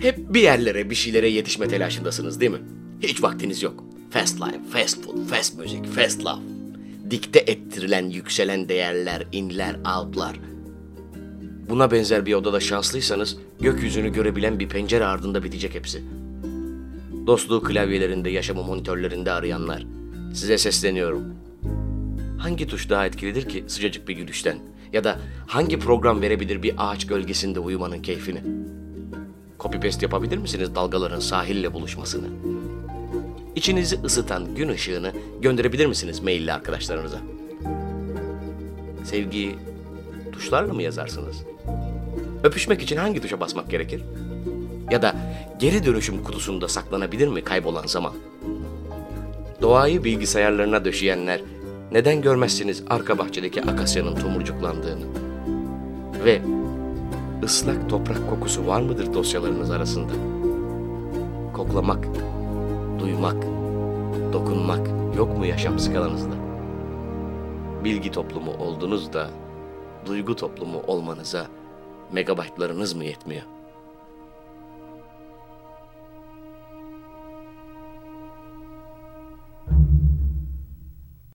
Hep bir yerlere, bir şeylere yetişme telaşındasınız değil mi? Hiç vaktiniz yok. Fast life, fast food, fast music, fast love. Dikte ettirilen yükselen değerler, inler, outlar. Buna benzer bir odada şanslıysanız gökyüzünü görebilen bir pencere ardında bitecek hepsi. Dostluğu klavyelerinde, yaşamı monitörlerinde arayanlar. Size sesleniyorum. Hangi tuş daha etkilidir ki sıcacık bir gülüşten? Ya da hangi program verebilir bir ağaç gölgesinde uyumanın keyfini? Copy paste yapabilir misiniz dalgaların sahille buluşmasını? İçinizi ısıtan gün ışığını gönderebilir misiniz maille arkadaşlarınıza? Sevgiyi tuşlarla mı yazarsınız? Öpüşmek için hangi tuşa basmak gerekir? Ya da geri dönüşüm kutusunda saklanabilir mi kaybolan zaman? Doğayı bilgisayarlarına döşeyenler neden görmezsiniz arka bahçedeki akasyanın tomurcuklandığını? Ve ıslak toprak kokusu var mıdır dosyalarınız arasında? Koklamak, duymak, dokunmak yok mu yaşam skalanızda? Bilgi toplumu oldunuz da duygu toplumu olmanıza megabaytlarınız mı yetmiyor?